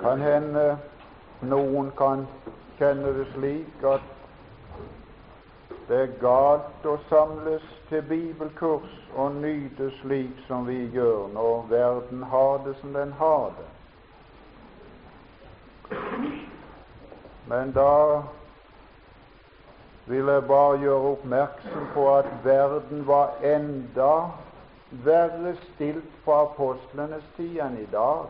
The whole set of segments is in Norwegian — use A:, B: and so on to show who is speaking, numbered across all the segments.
A: Kan hende noen kan kjenne det slik at det er galt å samles til bibelkurs og nyte slik som vi gjør når verden har det som den har det. Men da vil jeg bare gjøre oppmerksom på at verden var enda verre stilt på apostlenes tid enn i dag.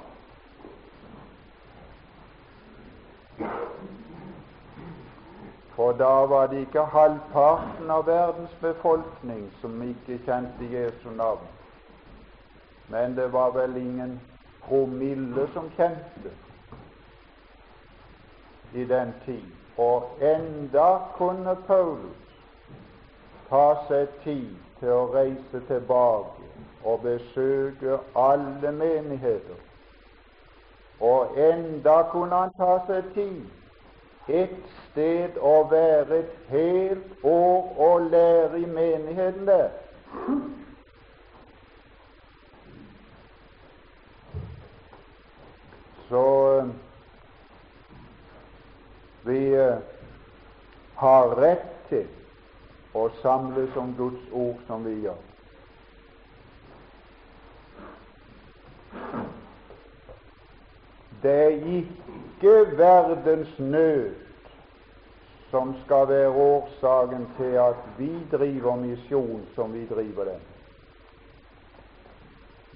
A: For da var det ikke halvparten av verdens befolkning som ikke kjente Jesu navn. Men det var vel ingen promille som kjente i den tid. Og enda kunne Paulus ta seg tid til å reise tilbake og besøke alle menigheter. Og enda kunne han ta seg tid et sted å være et helt år og lære i menigheten der. Så eh, vi eh, har rett til å samles om Guds ord som vi gjør. Det er ikke verdens nød som skal være årsaken til at vi driver misjon som vi driver den.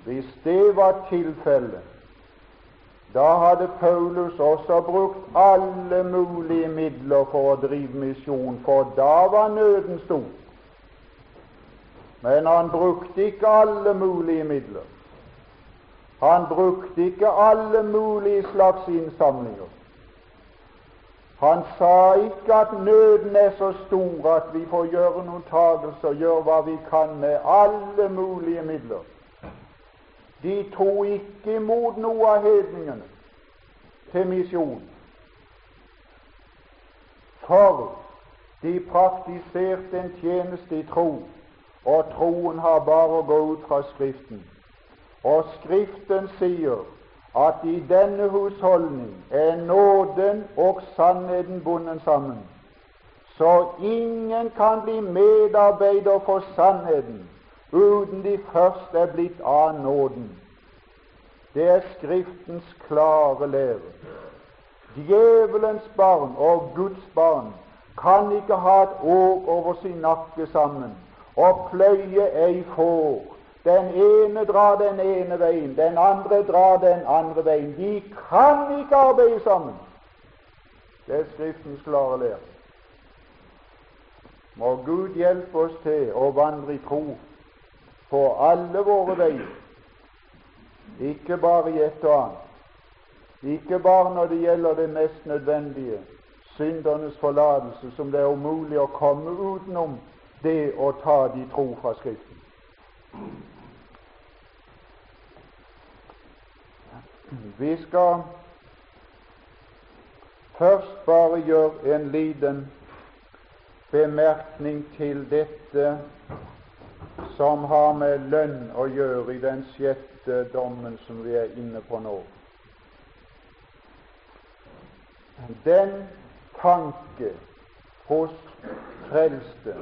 A: Hvis det var tilfellet, da hadde Paulus også brukt alle mulige midler for å drive misjon, for da var nøden stor. Men han brukte ikke alle mulige midler. Han brukte ikke alle mulige slags innsamlinger. Han sa ikke at nøden er så stor at vi får gjøre noen tagelser, gjøre hva vi kan med alle mulige midler. De tok ikke imot noe av hedningene til misjon, for de praktiserte en tjeneste i tro, og troen har bare å gå ut fra Skriften. Og Skriften sier at i denne husholdning er nåden og sannheten bundet sammen, så ingen kan bli medarbeider for sannheten uten de først er blitt av nåden. Det er Skriftens klare lære. Djevelens barn og Guds barn kan ikke ha et åk over sin nakke sammen og pløye ei får den ene drar den ene veien, den andre drar den andre veien. De kan ikke arbeide sammen. Det er Skriftens klare lære. Må Gud hjelpe oss til å vandre i tro på alle våre veier, ikke bare i ett og annet. Ikke bare når det gjelder det mest nødvendige, syndernes forlatelse, som det er umulig å komme utenom det å ta de tro fra Skriften. Vi skal først bare gjøre en liten bemerkning til dette som har med lønn å gjøre i den sjette dommen som vi er inne på nå. Den tanke hos frelste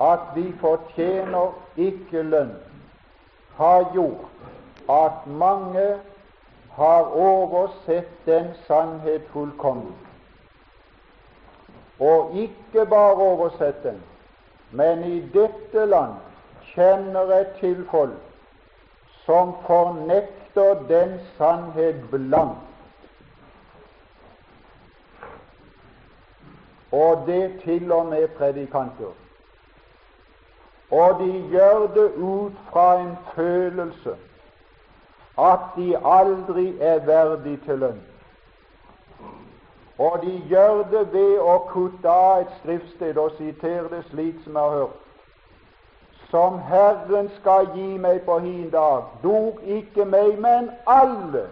A: at vi fortjener ikke lønn, har gjort at mange har oversett den sannhet fullkomment. Og ikke bare oversett den, men i dette land kjenner jeg til folk som fornekter den sannhet blankt. Og det til og med predikanter. Og de gjør det ut fra en følelse at de aldri er verdig til lønn. Og de gjør det ved å kutte av et skriftsted og sitere det slik som jeg har hørt. Som Herren skal gi meg på hin dag, dog ikke meg, men alle.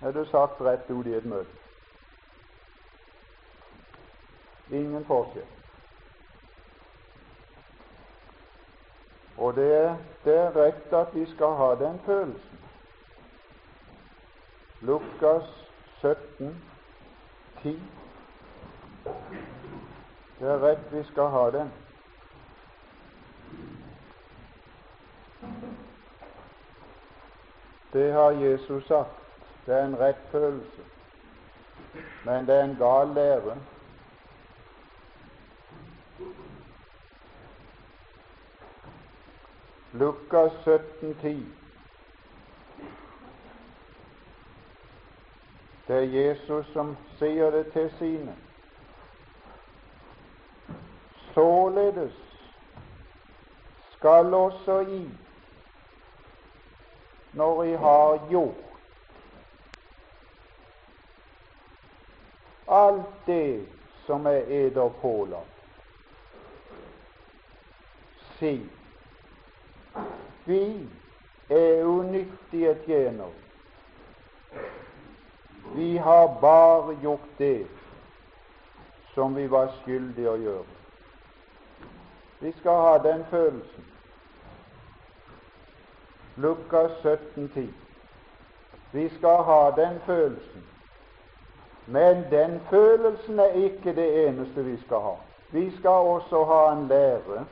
A: Er det sagt rett ut i et møte. Ingen forskjell. Og det, det er rett at vi skal ha den følelsen. Lukas 17, 10. Det er rett vi skal ha den. Det har Jesus sagt. Det er en rett følelse, men det er en gal lære. Lukas 17, 10. Det er Jesus som sier det til sine. Således skal også I, når I har gjort alt det som er eder pålagt, si vi er unyttige tjenere. Vi har bare gjort det som vi var skyldige å gjøre. Vi skal ha den følelsen. Lukas 17,10. Vi skal ha den følelsen. Men den følelsen er ikke det eneste vi skal ha. Vi skal også ha en lære.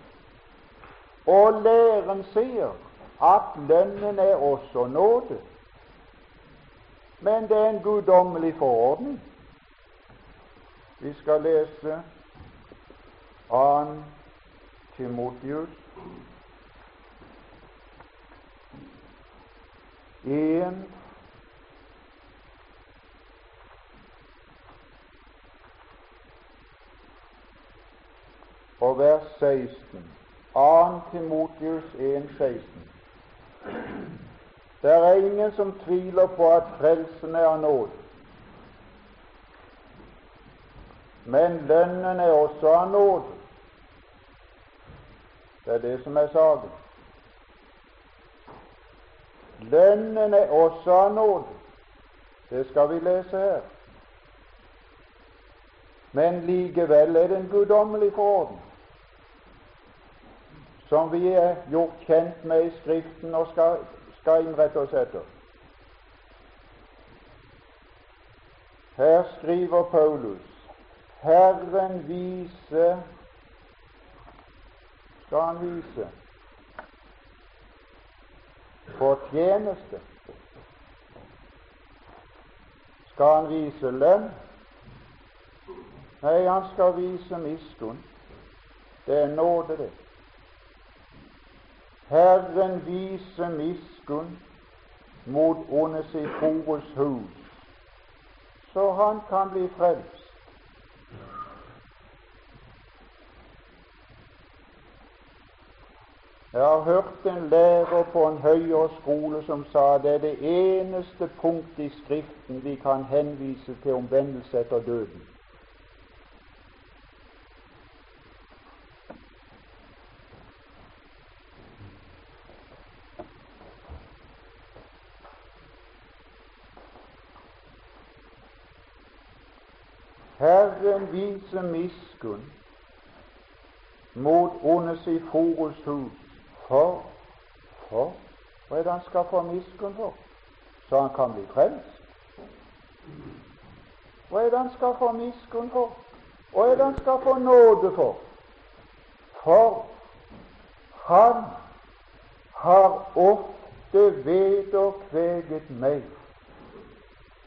A: Og læren sier at lønnen er også nåde. Men det er en guddommelig forordning. Vi skal lese 2. Timotius 1 og vers 16. 2. Timotius 1, 16. Det er ingen som tviler på at frelsen er av nåde. Men lønnen er også av nåde. Det er det som er saken. Lønnen er også av nåde. Det skal vi lese her. Men likevel er det en guddommelig forordning som vi er gjort kjent med i Skriften og skal, skal innrette oss etter. Her skriver Paulus Herren vise skal han vise fortjeneste. Skal han vise lønn? Nei, han skal vise miskunn. Det er nåde, det. Herren vise miskunn mot Onesifores hus, så han kan bli frelst. Jeg har hørt en lærer på en høyere skole som sa det er det eneste punktet i Skriften vi kan henvise til omvendelse etter døden. Herren viser miskunn mot Hus for for hva er det han skal få miskunn for, så han kan bli frelst? Hva er det han skal få miskunn for? Hva er det han skal få nåde for? For han har ofte vederkveget meg.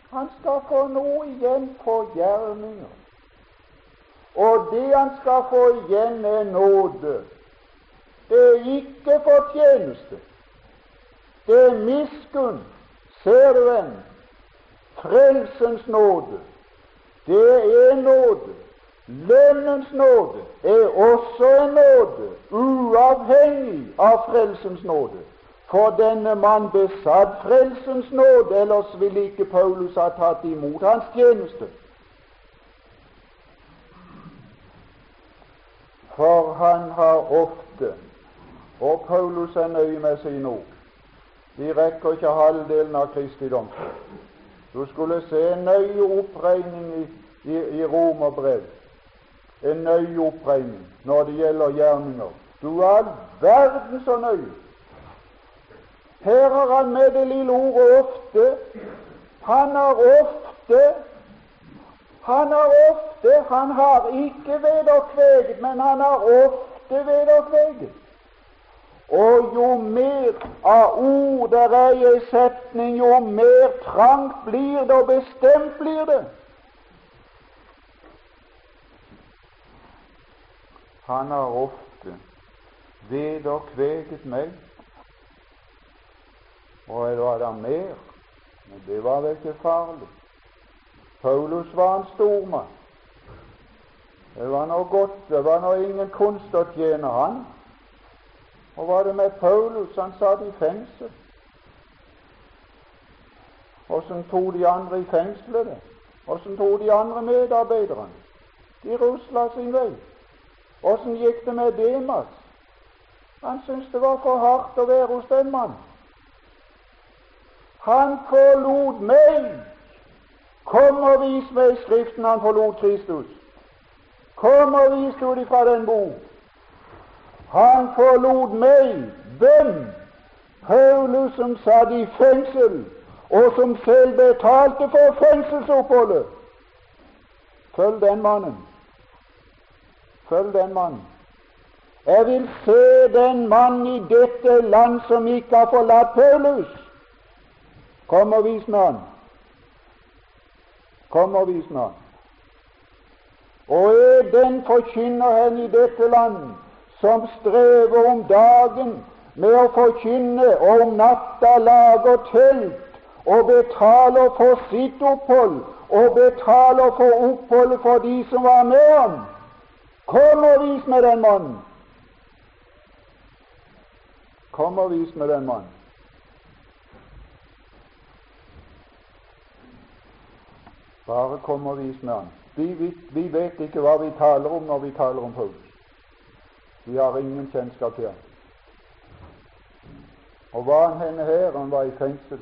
A: Han skal få noe igjen på gjerninger. Og det han skal få igjen, er nåde. Det er ikke fortjeneste. Det er miskunn. Ser du den? Frelsens nåde. Det er nåde. Lønnens nåde er også en nåde, uavhengig av frelsens nåde. For denne mann besatt frelsens nåde, ellers ville ikke Paulus ha tatt imot hans tjeneste. For han har ofte og Paulus er nøye med sine ord. De rekker ikke halvdelen av Kristi. Du skulle se en nøye oppregning i, i, i romerbrev. En nøye oppregning når det gjelder gjerninger. Du er verden så nøye. Her har han med det lille ordet ofte Han har ofte Han har ofte Han har ikke vederkveget, men han har ofte vederkveget. Og jo mer av ord der er i en setning, jo mer trangt blir det, og bestemt blir det. Han har ofte vederkveget meg. Og var det mer, men det var vel ikke farlig. Paulus var en stormann. Det var noe godt, det var noe ingen kunst å tjene han. Og var det med Paulus? Han satt i fengsel. Åssen tok de andre i fengselet det? Åssen tok de andre medarbeiderne? De rusla sin vei. Åssen gikk det med Demas? Han syntes det var for hardt å være hos den mannen. Han forlot meg. Kom og vis meg Skriften han forlot Kristus. Kom og vis ut ifra den bok. Han forlot meg. Hvem? Paulus som satt i fengsel, og som selv betalte for fengselsoppholdet. Følg den mannen. Følg den mannen. Jeg vil se den mann i dette land som ikke har forlatt Paulus. Kom og vis meg han. Kom og vis meg han. Og er den forkynneren i dette land som strever om dagen med å forkynne, og om natta lager telt og betaler for sitt opphold og betaler for oppholdet for de som var med ham, Kom og vis meg den mannen! Kom og vis meg den mannen. Bare kom og vis meg han. Vi, vi, vi, vet ikke hva vi taler om når vi taler om Paulus. Vi har ingen kjennskap til ham. Og var han henne her? Han var i fengsel.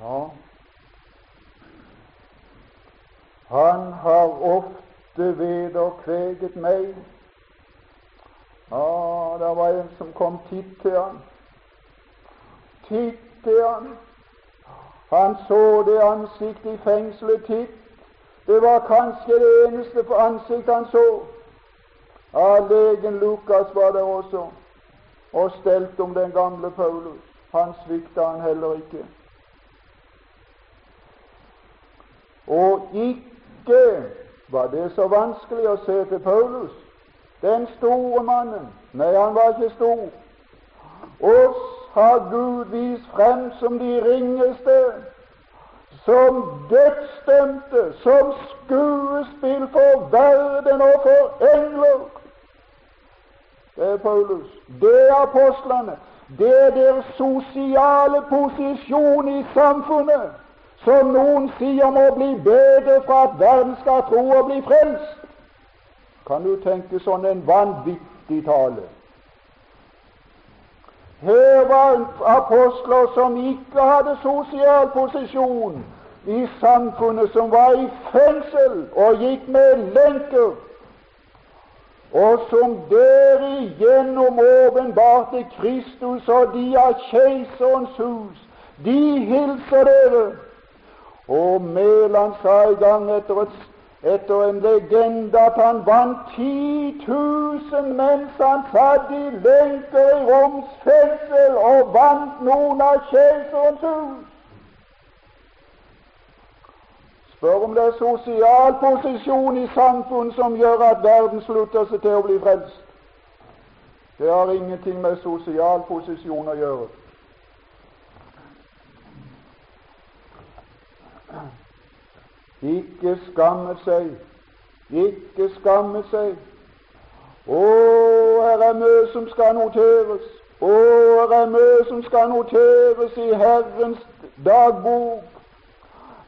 A: Ja, Han har ofte vederkveget meg. Ja, det var en som kom titt til han. Titt til han. Han så det ansiktet i fengselet titt. Det var kanskje det eneste ansiktet han så. Legen Lukas var det også, og stelte om den gamle Paulus. Han svikta han heller ikke. Og ikke var det så vanskelig å se til Paulus, den store mannen. Nei, han var ikke stor. Oss har Gud vist frem som de ringeste, som dødsdømte, som skuespill for verden og for engler. Det er Paulus. Det er apostlene. Det er deres sosiale posisjon i samfunnet som noen sier må bli bedre for at verden skal tro og bli frelst. Kan du tenke sånn en vanvittig tale? Her var apostler som ikke hadde sosial posisjon i samfunnet, som var i fengsel og gikk med lenker, og som derigjennom åpenbarte Kristus og de av keiserens hus. De hilser dere og Mæland sa i gang etter, et, etter en legende at han vant 10 000 mens han satt i lenker i Roms fengsel og vant noen av keiserens hus. Spør om det er sosial posisjon i samfunn som gjør at verden slutter seg til å bli frelst. Det har ingenting med sosial posisjon å gjøre. Ikke skamme seg, ikke skamme seg. Å, her er mye som skal noteres. Å, her er mye som skal noteres i Herrens dagbok.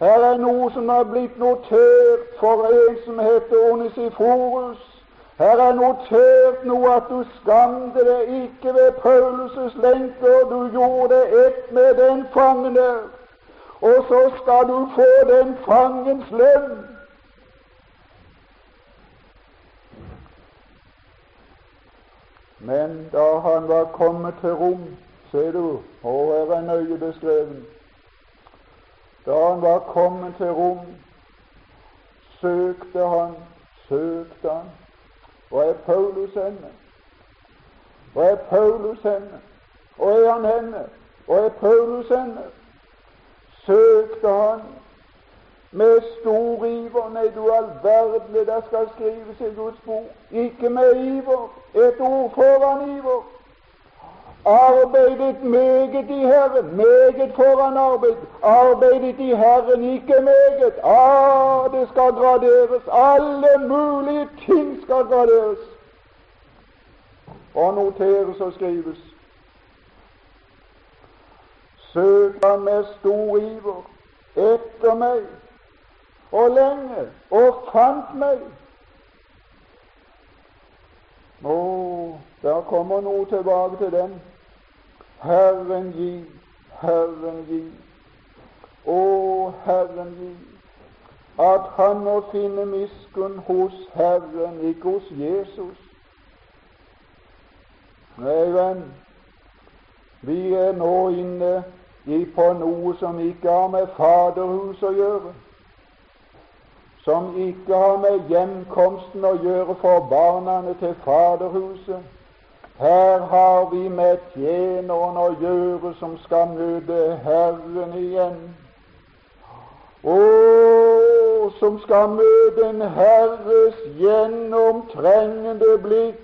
A: Her er noe som er blitt notert for en som heter Onesiforus. Her er notert noe at du skamte deg ikke ved Paulus' lenker, du gjorde ett med den fangen der og så skal du få den fangens lønn. Men da han var kommet til Rom, ser du, og er nøye beskrevet, Da han var kommet til Rom, søkte han, søkte han. Hvor er Paulus henne? Hvor er Paulus henne? Og er han henne? Og er Paulus henne? Søkte han med stor iver. Nei, du all verden, det skal skrives i Guds bok. Ikke med iver. Et ord foran iver. Arbeidet meget i Herren, meget foran arbeid. Arbeidet i Herren, ikke meget. Ah, det skal graderes. Alle mulige ting skal graderes og noteres og skrives. Søk han med stor iver etter meg og lenge, og fant meg. Å, der kommer noe tilbake til den. Herren gi, Herren gi. Å, Herren gi, at han må finne miskunn hos Herren, ikke hos Jesus. Nei, venn, vi er nå inne i på noe som ikke har med Faderhus å gjøre, som ikke har med hjemkomsten å gjøre for barna til Faderhuset her har vi med tjeneren å gjøre som skal møte Herren igjen. Å, som skal møte en Herres gjennomtrengende blikk,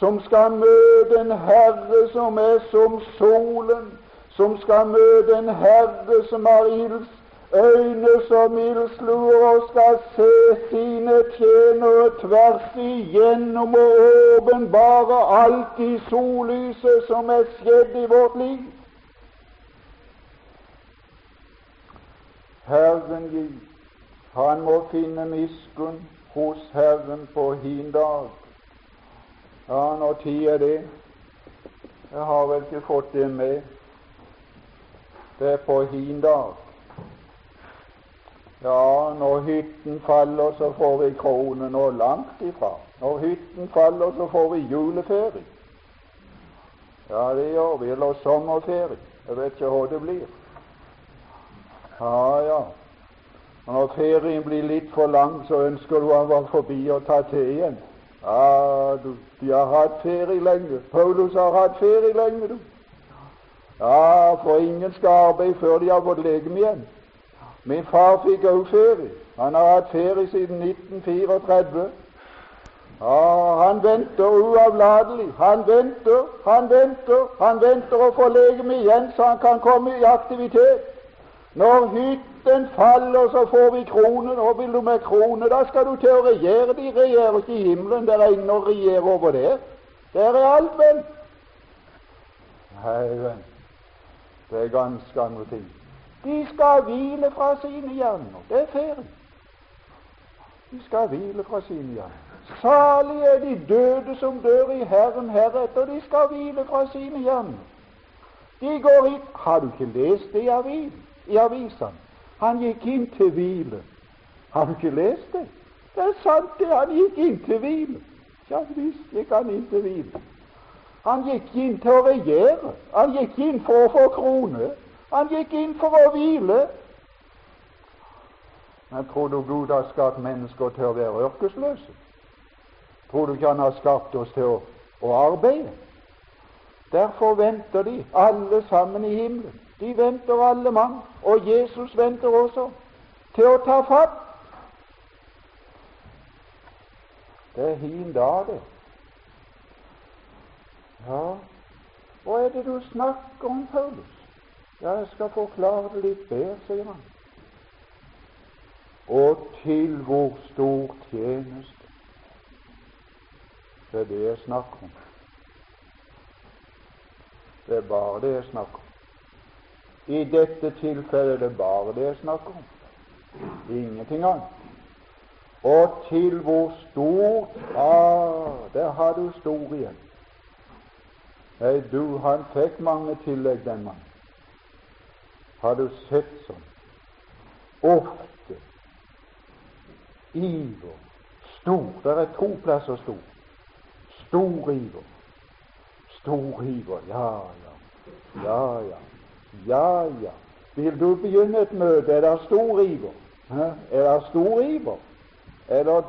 A: som skal møte en Herre som er som solen, som skal møte en Herre som har ilds øyne som ildsluer skal se sine tjenere tvers igjennom og åpenbare alt i sollyset som er skjedd i vårt liv. Herren gi, han må finne miskunn hos Herren på hin dag. Ja, når tid er det? Jeg har vel ikke fått det med. Det er på hin dag. Ja, når hytten faller, så får vi kronen, og langt ifra. Når hytten faller, så får vi juleferie. Ja, det gjør vi. Eller sommerferie. Jeg vet ikke hva det blir. Ja, ja. Og når ferien blir litt for lang, så ønsker du han var forbi og ta til igjen. Ja, du, de har hatt ferie lenge. Paulus har hatt ferie lenge, du. Ja, for ingen skal arbeide før de har fått legeme igjen. Min far fikk òg ferie. Han har hatt ferie siden 1934. Ja, han venter uavlatelig. Han venter, han venter, han venter å få legemet igjen, så han kan komme i aktivitet. Når hytten faller, så får vi kronen. Og vil du med krone? Da skal du til å regjere. De regjerer ikke i himmelen. Det er ingen å regjere over der. Der er alt, venn. Nei, venn. Det er ganske andre ting. De skal hvile fra sine gjerninger. Det er ferie. De skal hvile fra sine gjerninger. Salig er de døde som dør i Herren heretter. De skal hvile fra sine gjerninger. De går hit Har du ikke lest det i, avisen? Han gikk inn til hvile. Har du ikke lest det? Det er sant, det. Han gikk inn til hvile. Ja visst gikk han inn til hvile. Han gikk inn til å regjere. Han gikk inn for å få krone. Han gikk inn for å hvile. Men tror du Gud har skapt mennesker til å være yrkesløse? Tror du ikke Han har skapt oss til å, å arbeide? Derfor venter de alle sammen i himmelen. De venter alle mann, og Jesus venter også til å ta fatt. Det er hin dag, det. Ja, hva er det du snakker om, Paulus? Ja, jeg skal forklare det litt bedre, sier han. Og til hvor stor tjeneste. Det er det jeg snakker om. Det er bare det jeg snakker om. I dette tilfellet er det bare det jeg snakker om. Ingenting annet. Og til hvor stort Ah, der har du stor igjen. Nei, du, han fikk mange tillegg, den mannen. Har du sett sånn? Ofte. Iver. Stor. Det er to plasser stor. Stor iver. Stor iver. Ja, ja. Ja, ja. Ja, ja. Vil du begynne et møte, er det stor iver. Er det stor iver? Eller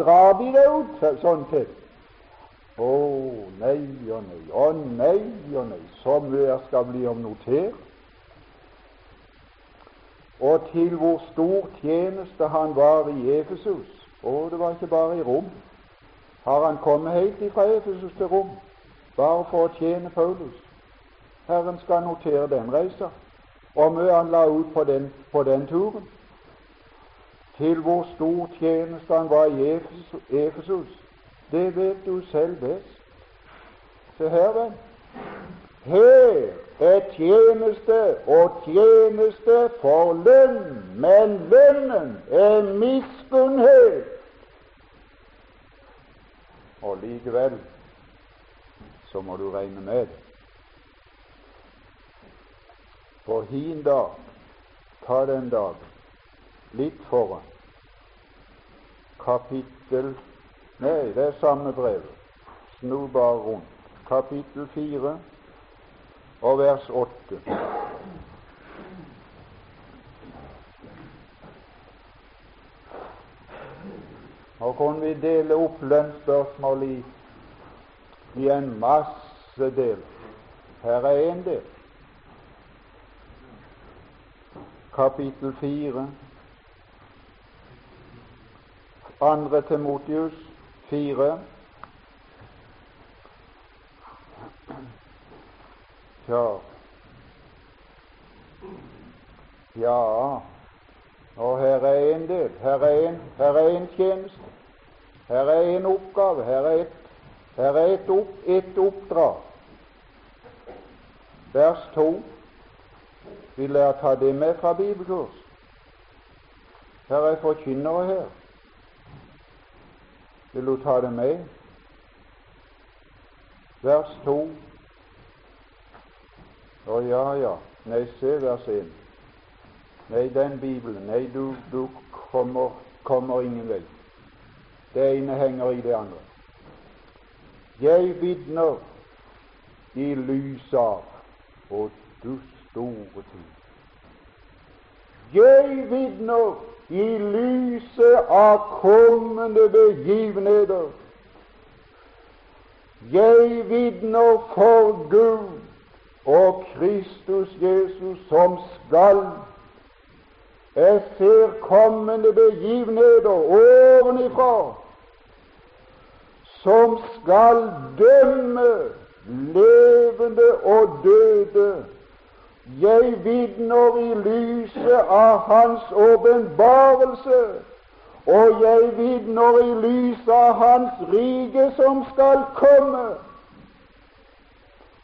A: drar de det ut sånn til? Å oh, nei og nei, å oh, nei og nei, så mye skal bli omnotert. Og til hvor stor tjeneste han var i Efesus. Og det var ikke bare i Rom. Har han kommet helt fra Efesus til Rom bare for å tjene Paulus? Herren skal notere den reisa, og mye han la ut på den, på den turen. Til hvor stor tjeneste han var i Efesus det vet du selv best. Se her, venn. Her er tjeneste og tjeneste for lønn, men lønnen er miskunnhet. Og likevel så må du regne med. For hin dag, ta den dagen, litt foran, kapittel Nei, det er samme brev. Snu bare rundt. Kapittel 4 og vers 8. Nå kunne vi dele opp lønnsspørsmålet i, i en masse deler. Her er en del. Kapittel 4. Andre Timotius 4. Så Ja, og her er en del, Her er en, her er en tjeneste. Her er en oppgave. Her er et, her er et, opp, et oppdrag. Vers 2. vil lærer ta det med fra bibelkurs. Her er forkynnere her. Vil du ta det med? Vers 2. Å ja, ja. Nei, se vers 1. Nei, den Bibelen Nei, du, du kommer, kommer ingen vei. Det ene henger i det andre. Jeg vitner i lys av og du store tid. Jeg vitner i lyset av kommende begivenheter. Jeg vitner for Gud og Kristus Jesus som skal Jeg ser kommende begivenheter ovenifra som skal dømme levende og døde jeg vitner i lyset av Hans åpenbarelse, og jeg vitner i lyset av Hans rike som skal komme.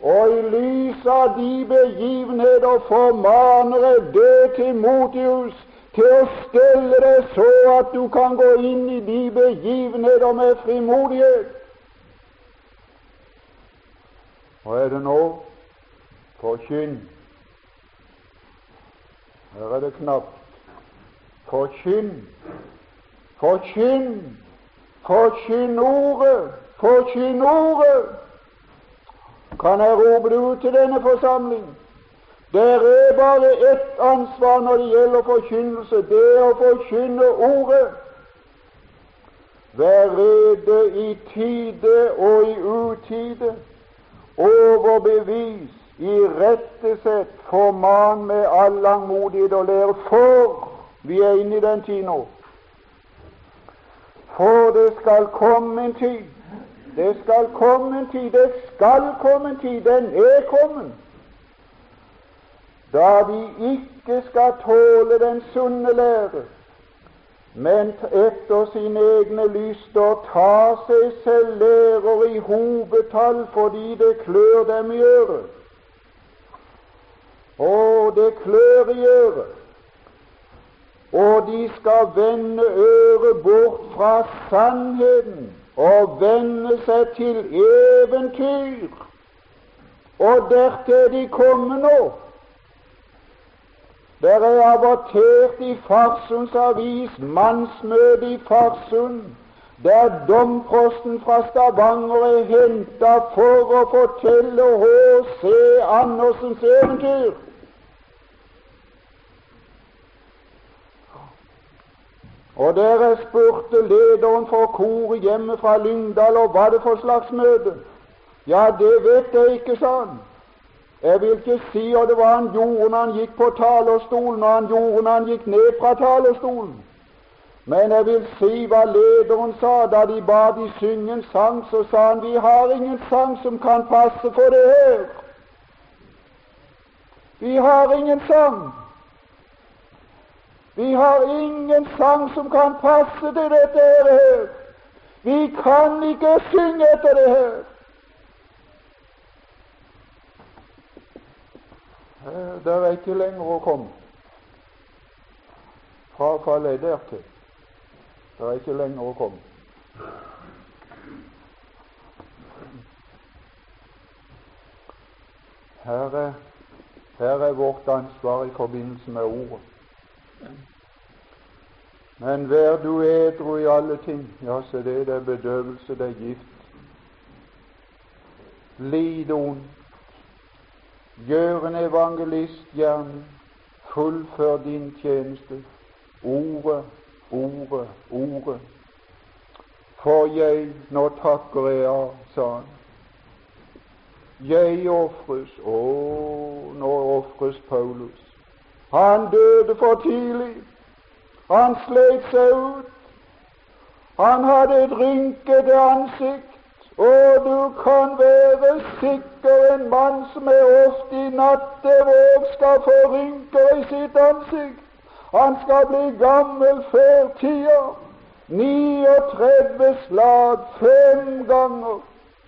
A: Og i lys av de begivenheter formaner jeg deg, til Motius til å stelle deg så at du kan gå inn i de begivenheter med frimodighet. Hva er det nå? Forkynn her er det knapt. Forkynn, forkynn, forkynn ordet, forkynn ordet. Kan jeg rope det ut til denne forsamling? Det er bare ett ansvar når det gjelder forkynnelse. Det er å forkynne ordet. Vær rede i tide og i utide. Overbevis irettesett, forman med all langmodighet og lære, for vi er inne i den tid nå. For det skal komme en tid, det skal komme en tid, det skal komme en tid, den er kommet, da de ikke skal tåle den sunne lære, men etter sine egne lyster ta seg selv lærer i hovedtall fordi det klør dem i øret. Og det klør i øret. Og de skal vende øret bort fra sannheten og vende seg til eventyr. Og dertil er de kommer nå. Der er abortert i Farsunds avis, mannsmøte i Farsund, der domprosten fra Stavanger er henta for å fortelle H.C. Andersens eventyr. Og dere spurte lederen for koret hjemme fra Lyngdal og hva det for slags møte. Ja, det vet jeg ikke, sa han. Jeg vil ikke si hva det var han gjorde når han gikk på talerstolen, og han gjorde når han gikk ned fra talerstolen. Men jeg vil si hva lederen sa da de ba de synge en sang. Så sa han vi har ingen sang som kan passe for det her. Vi har ingen sang. Vi har ingen sang som kan passe til dette her. Vi kan ikke synge etter det her. Det er ikke lenger å komme. Frafallet er dertil. Det er ikke lenger å komme. Her er, her er vårt ansvar i forbindelse med ordet. Men vær du edru i alle ting. Ja, så det, det er bedøvelse, det er gift. Lid ondt. Gjør en evangelistgjerning. Fullfør din tjeneste. Ordet, ordet, ordet. For jeg, nå takker jeg av, sa han. Jeg ofres. Å, nå ofres Paulus. Han døde for tidlig. Han slet seg ut. Han hadde et rynkete ansikt. Og du kan være sikker, en mann som er ofte i nattevåg, skal få rynker i sitt ansikt. Han skal bli gammel før tida. 39 slag fem ganger.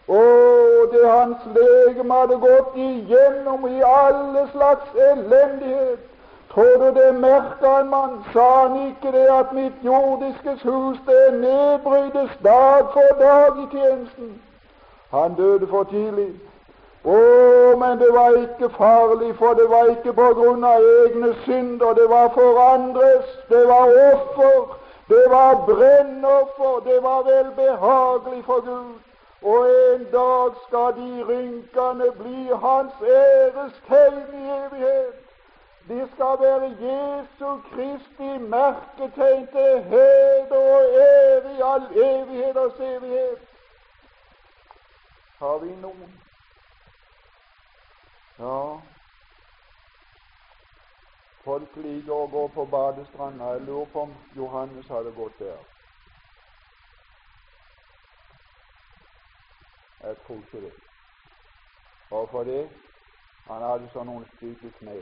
A: Og det hans legeme hadde gått igjennom i alle slags elendighet. Tror du det merka en mann? Sa han ikke det at mitt jordiske hus det nedbrytes dag for dag i tjenesten? Han døde for tidlig. Å, men det var ikke farlig, for det var ikke på grunn av egne synder. Det var for andres. Det var offer. Det var brennoffer. Det var vel behagelig for Gud. Og en dag skal de rynkene bli hans æres tegn i evighet. De skal være Jesu Kristi merketegn til heder og i all evighet og evighet. Har vi noen? Ja, folk liker å gå på badestranda. Jeg lurer på om Johannes hadde gått der. Jeg tror ikke det. Hvorfor det? Han hadde sånn noen stygge kne.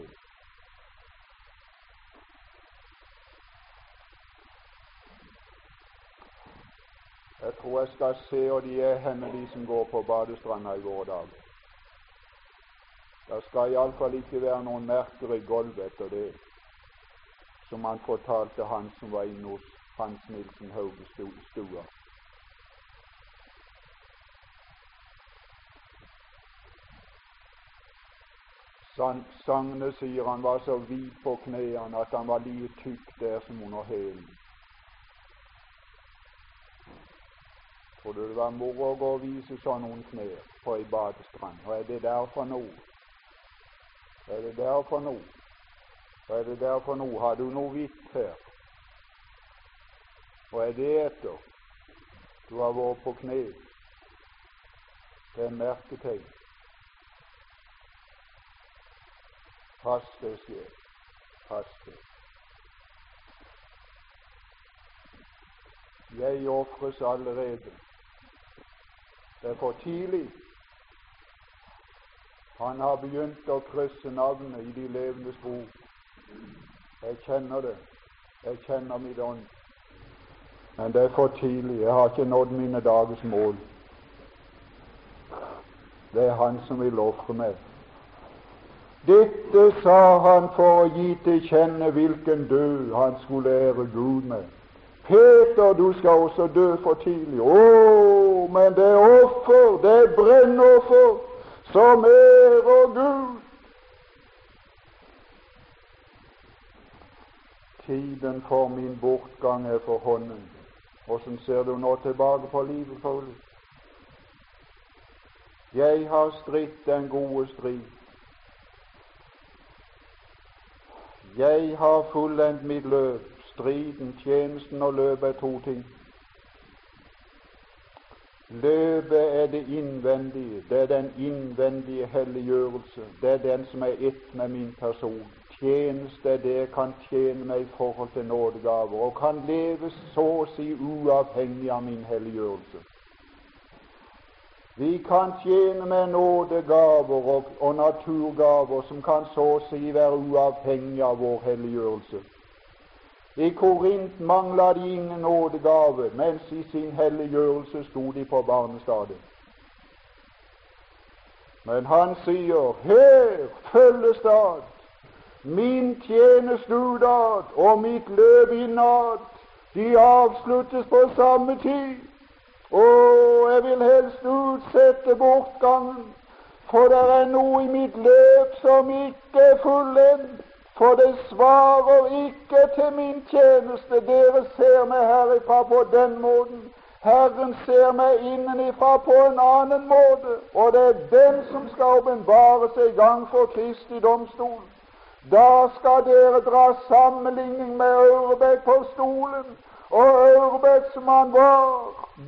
A: Jeg tror jeg skal se og de er henne, de som går på badestranda i går dag. Det skal iallfall ikke være noen merker i gulvet etter det, som han fortalte han som var inne hos Hans Nilsen Hauge stua. Sangene sier han var så hvit på knærne at han var like tykk der som under hælen. Tror det var moro å gå og vise sånn noen knær på ei badestrand? Og er det der for noe? Er det der for noe? Og er det der for noe? Har du noe hvitt her? Og er det etter du har vært på kne? Det er merketegn. Pass deg, sjel. Pass deg. Jeg ofres allerede. Det er for tidlig. Han har begynt å krysse navnet i de levendes bok. Jeg kjenner det. Jeg kjenner mitt ånd. Men det er for tidlig. Jeg har ikke nådd mine dagers mål. Det er Han som vil ofre meg. Dette sa han for å gi til kjenne hvilken død han skulle ære Gud med. Peter, du skal også dø for tidlig. Å, men det er offer, det er brennoffer, som ærer Gud. Tiden for min bortgang er for hånden. Åssen ser du nå tilbake på livet, Paulus? Jeg har stritt den gode strid. Jeg har fullendt mitt løp striden, tjenesten og løpet er to ting. Løpet er det innvendige, det er den innvendige helliggjørelse. Det er den som er ett med min person. Tjeneste er det jeg kan tjene meg i forhold til nådegaver, og kan leve så å si uavhengig av min helliggjørelse. Vi kan tjene med nådegaver og, og naturgaver som kan så å si være uavhengig av vår helliggjørelse. I Korint mangla de ingen nådegave, mens i sin helliggjørelse sto de på barnestadiet. Men han sier, her følgestad, min tjeneste utad og mitt løp innad, de avsluttes på samme tid. Og jeg vil helst utsette bortgangen, for det er noe i mitt løp som ikke er fullendt. For det svarer ikke til min tjeneste. Dere ser meg herifra på den måten. Herren ser meg innenifra på en annen måte, og det er den som skal åpenbare seg i gang for Kristi domstol. Da skal dere dra sammenligning med Aurebekk på stolen, og Aurebekk som han var.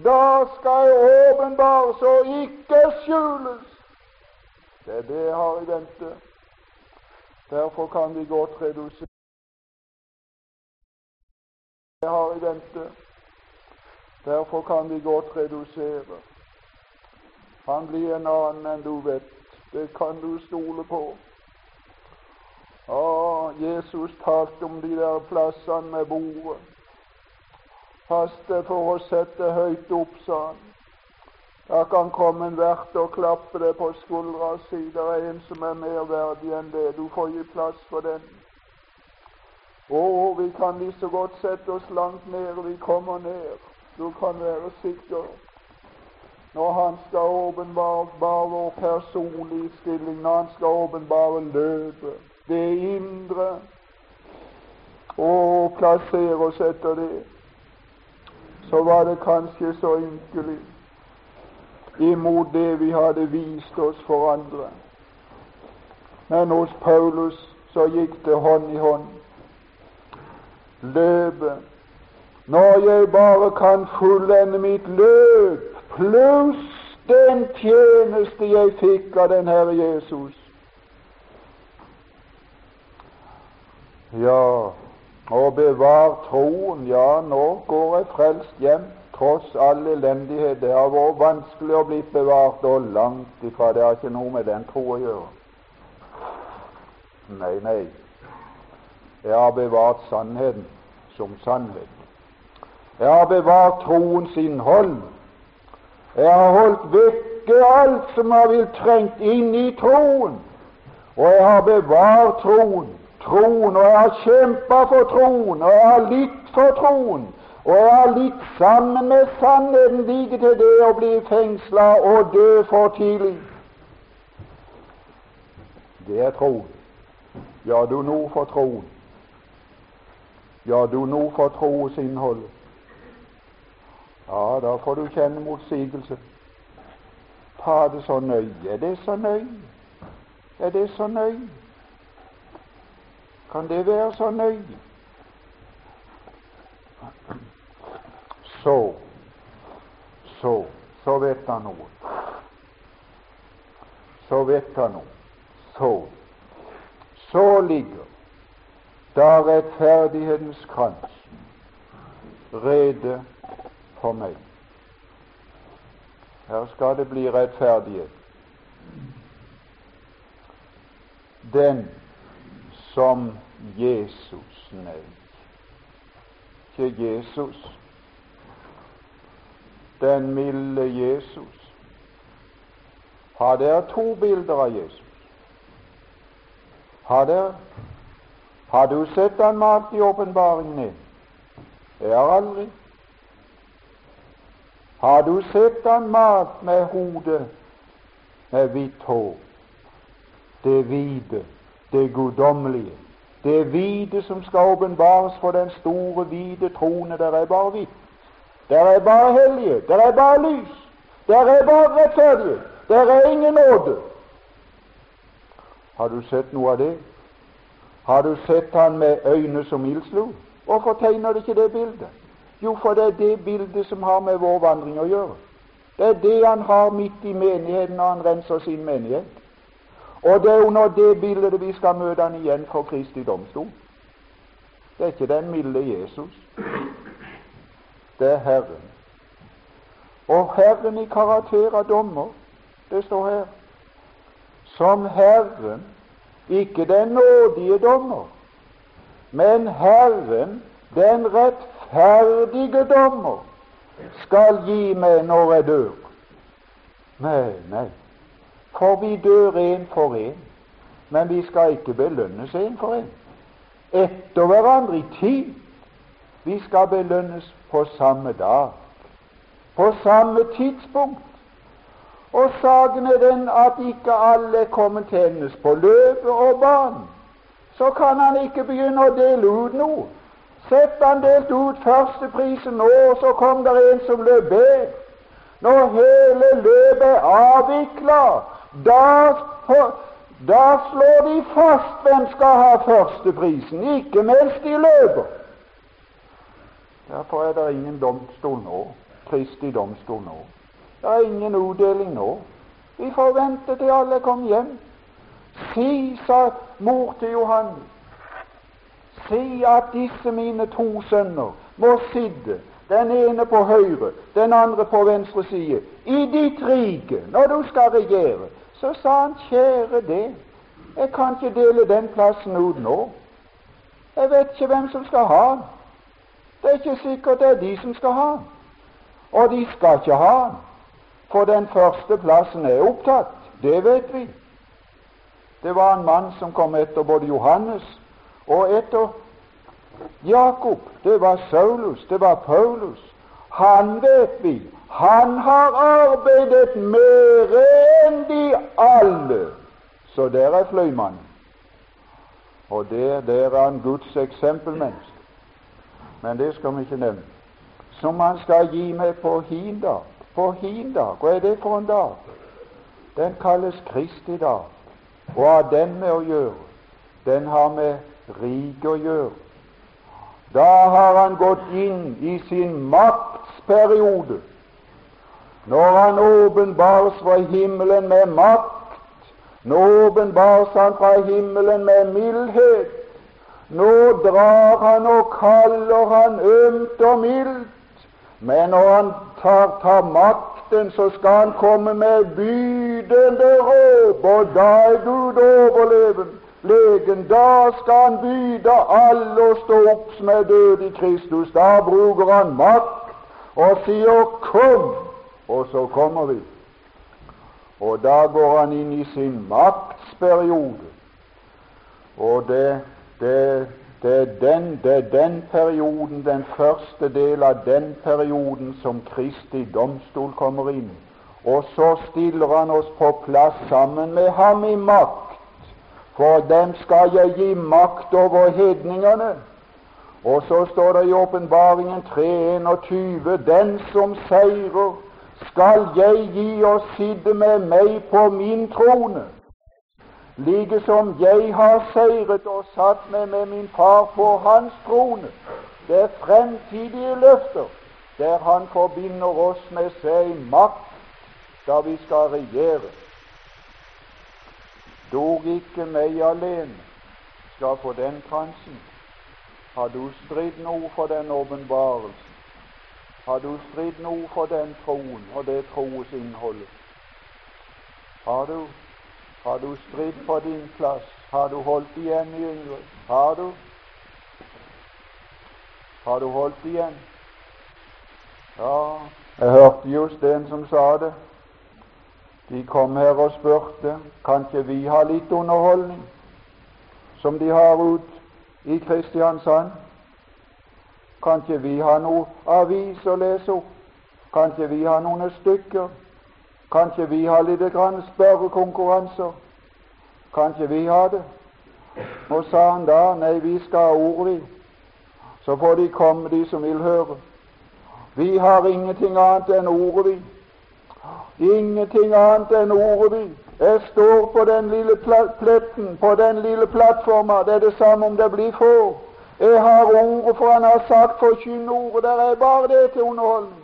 A: Da skal jeg åpenbares og ikke skjules. Det er det jeg har i vente. Derfor kan vi godt redusere det har i vente. Derfor kan vi godt redusere. Han blir en annen enn du vet. Det kan du stole på. Å, Jesus talte om de der plassene med bordet. Pass for å sette høyt opp, sa han. Da kan komme en vert og klappe deg på skuldra og si det er en som er mer verdig enn det. Du får gi plass for den. Å, vi kan like så godt sette oss langt ned. Vi kommer ned. Du kan være sikker. Når Han skal åpenbare vår personlige stilling, når Han skal åpenbare løpet, det indre, og plassere oss etter det, så var det kanskje så ynkelig imot det vi hadde vist oss for andre. Men hos Paulus så gikk det hånd i hånd. Løpet Når jeg bare kan fullende mitt løp pluss den tjeneste jeg fikk av den Herre Jesus. Ja, og bevar troen. Ja, nå går jeg frelst hjem tross all elendighet. Det har vært vanskelig å bli bevart, og langt ifra. Det har ikke noe med den tro å gjøre. Nei, nei. Jeg har bevart sannheten som sannhet. Jeg har bevart troens innhold. Jeg har holdt vekke alt som har vil trengt inn i troen. Og jeg har bevart troen, troen, og jeg har kjempa for troen, og jeg har litt for troen. Og litt sammen med sannheten like til det å bli fengsla og dø for tidlig. Det er troen. Gjør du noe for troen? Gjør du noe for troens innhold? Ja, da får du kjenne motsigelse. Ta det så nøye. Er det så nøye? Er det så nøye? Kan det være så nøye? Så så så vet han noe. Så vet han noe. Så så ligger da rettferdighetens krans rede for meg. Her skal det bli rettferdighet. Den som Jesus nevnte. Ikke Jesus, den milde Jesus. Har dere to bilder av Jesus? Har dere? Har du sett han malt i åpenbaringen? Jeg har aldri. Har du sett han malt med hodet med hvitt hår? Det hvite, det guddommelige, det hvite som skal åpenbares for den store, hvite trone. Der er bare hvitt. Der er bare hellige, der er bare lys, der er bare rettferdige, der er ingen nåde. Har du sett noe av det? Har du sett han med øyne som ildslo? Hvorfor tegner det ikke det bildet? Jo, for det er det bildet som har med vår vandring å gjøre. Det er det han har midt i menigheten når han renser sin menighet. Og det er under det bildet vi skal møte han igjen for Kristi domstol. Det er ikke den milde Jesus. Det er Herren. Og Herren i karakter av dommer, det står her, som Herren, ikke den nådige dommer, men Herren, den rettferdige dommer, skal gi meg når jeg dør. Nei, nei, for vi dør en for en, men vi skal ikke belønnes en for en. Etter hverandre i tid. Vi skal belønnes på samme dag, på samme tidspunkt. Og saken er den at ikke alle er kommet til hennes på løpet og banen. Så kan han ikke begynne å dele ut noe. Sett han delt ut førsteprisen nå, og så kom det en som løp bedre. Når hele løpet er avvikla, da, da, slår de fast hvem skal ha førsteprisen, ikke mens de løper. Derfor er det ingen domstol nå, Kristi domstol nå. Det er ingen utdeling nå. Vi får vente til alle kom hjem. Si, sa mor til Johannes, si at disse mine to sønner må sitte, den ene på høyre, den andre på venstre side, i ditt rike når du skal regjere. Så sa han, kjære det, jeg kan ikke dele den plassen ut nå. Jeg vet ikke hvem som skal ha den. Det er ikke sikkert det er de som skal ha den. Og de skal ikke ha den, for den første plassen er opptatt. Det vet vi. Det var en mann som kom etter både Johannes og etter Jakob, det var Saulus, det var Paulus. Han vet vi, han har arbeidet mer enn de alle. Så der er fløymannen. Og der, der er han Guds eksempelmenneske. Men det skal vi ikke nevne. Som han skal gi meg på hin dag. På hin dag. Hva er det for en dag? Den kalles Kristi dag. Og har den med å gjøre. Den har med riket å gjøre. Da har han gått inn i sin maktsperiode. Når han åpenbares fra himmelen med makt, nå åpenbares han fra himmelen med mildhet. Nå drar han og kaller han ømt og mildt. Men når han tar, tar makten, så skal han komme med bydende råp, og da er Gud overleven. legen, da skal han byde alle å stå opp som er døde i Kristus. Da bruker han makt og sier 'kom', og så kommer vi. Og da går han inn i sin maktsperiode. Og det, det, det, er den, det er den perioden, den første del av den perioden, som Kristi domstol kommer inn. Og så stiller han oss på plass sammen med ham i makt for dem skal jeg gi makt over hedningene. Og så står det i Åpenbaringen 3.21.: Den som seirer, skal jeg gi å sitte med meg på min trone, like som jeg har seiret og satt meg med min far på hans trone. Det er fremtidige løfter der han forbinder oss med seg makt da vi skal regjere dog ikke meg alene skal få den kransen. Har du stridd noe for den åpenbarelsen? Har du stridd noe for den troen og det troes innholdet? Har du? Har du stridd på din plass? Har du holdt igjen i yngre? Har du? Har du holdt igjen? Ja, jeg hørte just en som sa det. De kom her og spurte kan ikke vi ha litt underholdning, som de har ut i Kristiansand. Kan ikke vi ha noe avis å lese opp? Kan ikke vi ha noen stykker? Kan ikke vi har litt spørrekonkurranser? Kan Kanskje vi har det? Og sa han da nei, vi skal ha ordet, vi. Så får de komme, de som vil høre. Vi har ingenting annet enn ordet, vi. Ingenting annet enn ordet vi. Jeg står på den lille pletten, på den lille plattforma. Det er det samme om det blir få Jeg har ordet, for han har sagt forkynn ordet. Der er bare det til underholdning.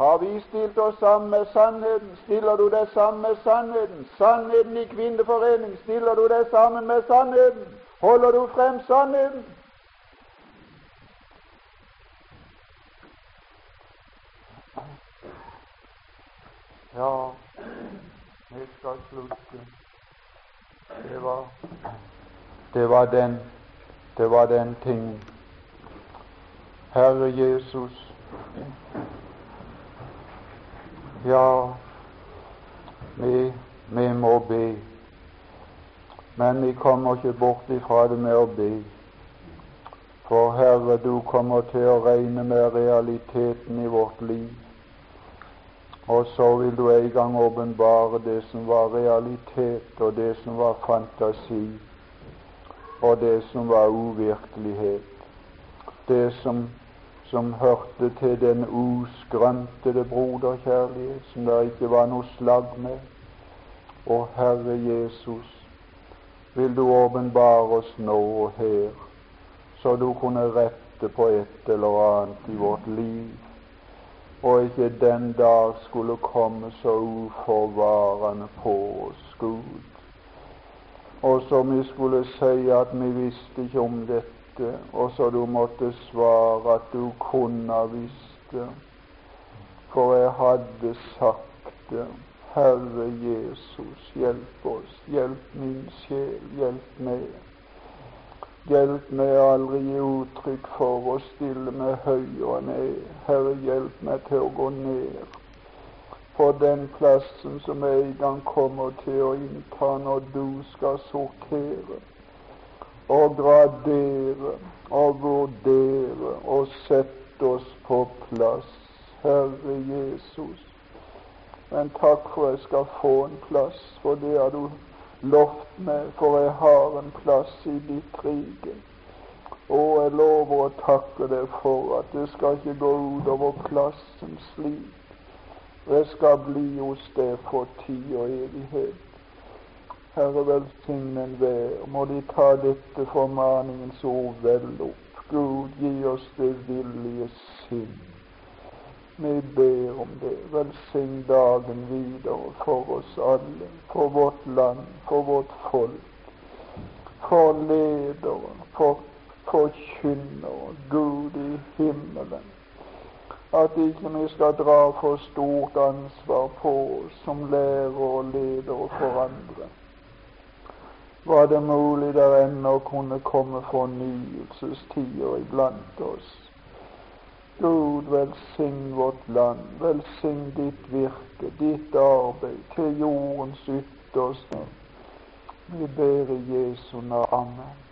A: Har vi stilt oss sammen med sannheten? Stiller du deg sammen med sannheten? Sannheten i kvinneforening, stiller du deg sammen med sannheten? Holder du frem sannheten? Ja, vi skal slutte. Det var, det var den det var den tingen. Herre Jesus, ja, vi, vi må be, men vi kommer ikke bort ifra det med å be. For Herre, du kommer til å regne med realiteten i vårt liv. Og så vil du en gang åpenbare det som var realitet, og det som var fantasi og det som var uvirkelighet, det som, som hørte til den uskrøntede broderkjærlighet, som det ikke var noe slag med. Og Herre Jesus, vil du åpenbare oss nå og her, så du kunne rette på et eller annet i vårt liv, og ikke den dag skulle komme så uforvarende på oss, Gud og som vi skulle si at vi visste ikke om dette, og så du måtte svare at du kunne ha visst det, for jeg hadde sagt det. Herre Jesus, hjelp oss, hjelp min sjel, hjelp meg. Hjelp meg aldri gi uttrykk for å stille meg høy og ned. Herre, hjelp meg til å gå ned på den plassen som jeg en gang kommer til å innta når du skal sortere og gradere og vurdere og sette oss på plass, Herre Jesus. Men takk for jeg skal få en plass, for det har du lovt meg, for jeg har en plass i ditt rike. Og jeg lover å takke deg for at det skal ikke gå utover plassen slik jeg skal bli hos deg for tid og evighet. Herre, velsigne enhver. Må de ta dette formaningens ord vel opp. Gud, gi oss det villige sinn. Vi ber om det. Velsign dagen videre for oss alle, for vårt land, for vårt folk, for ledere, for forkynnere, Gud i himmelen at ikke vi skal dra for stort ansvar på oss som lærer og leder for andre. Var det mulig der ennå kunne komme fornyelsestider iblant oss? Gud, velsign vårt land, velsign ditt virke, ditt arbeid til jordens ytterste. Vi ber i Jesu navn. Amen.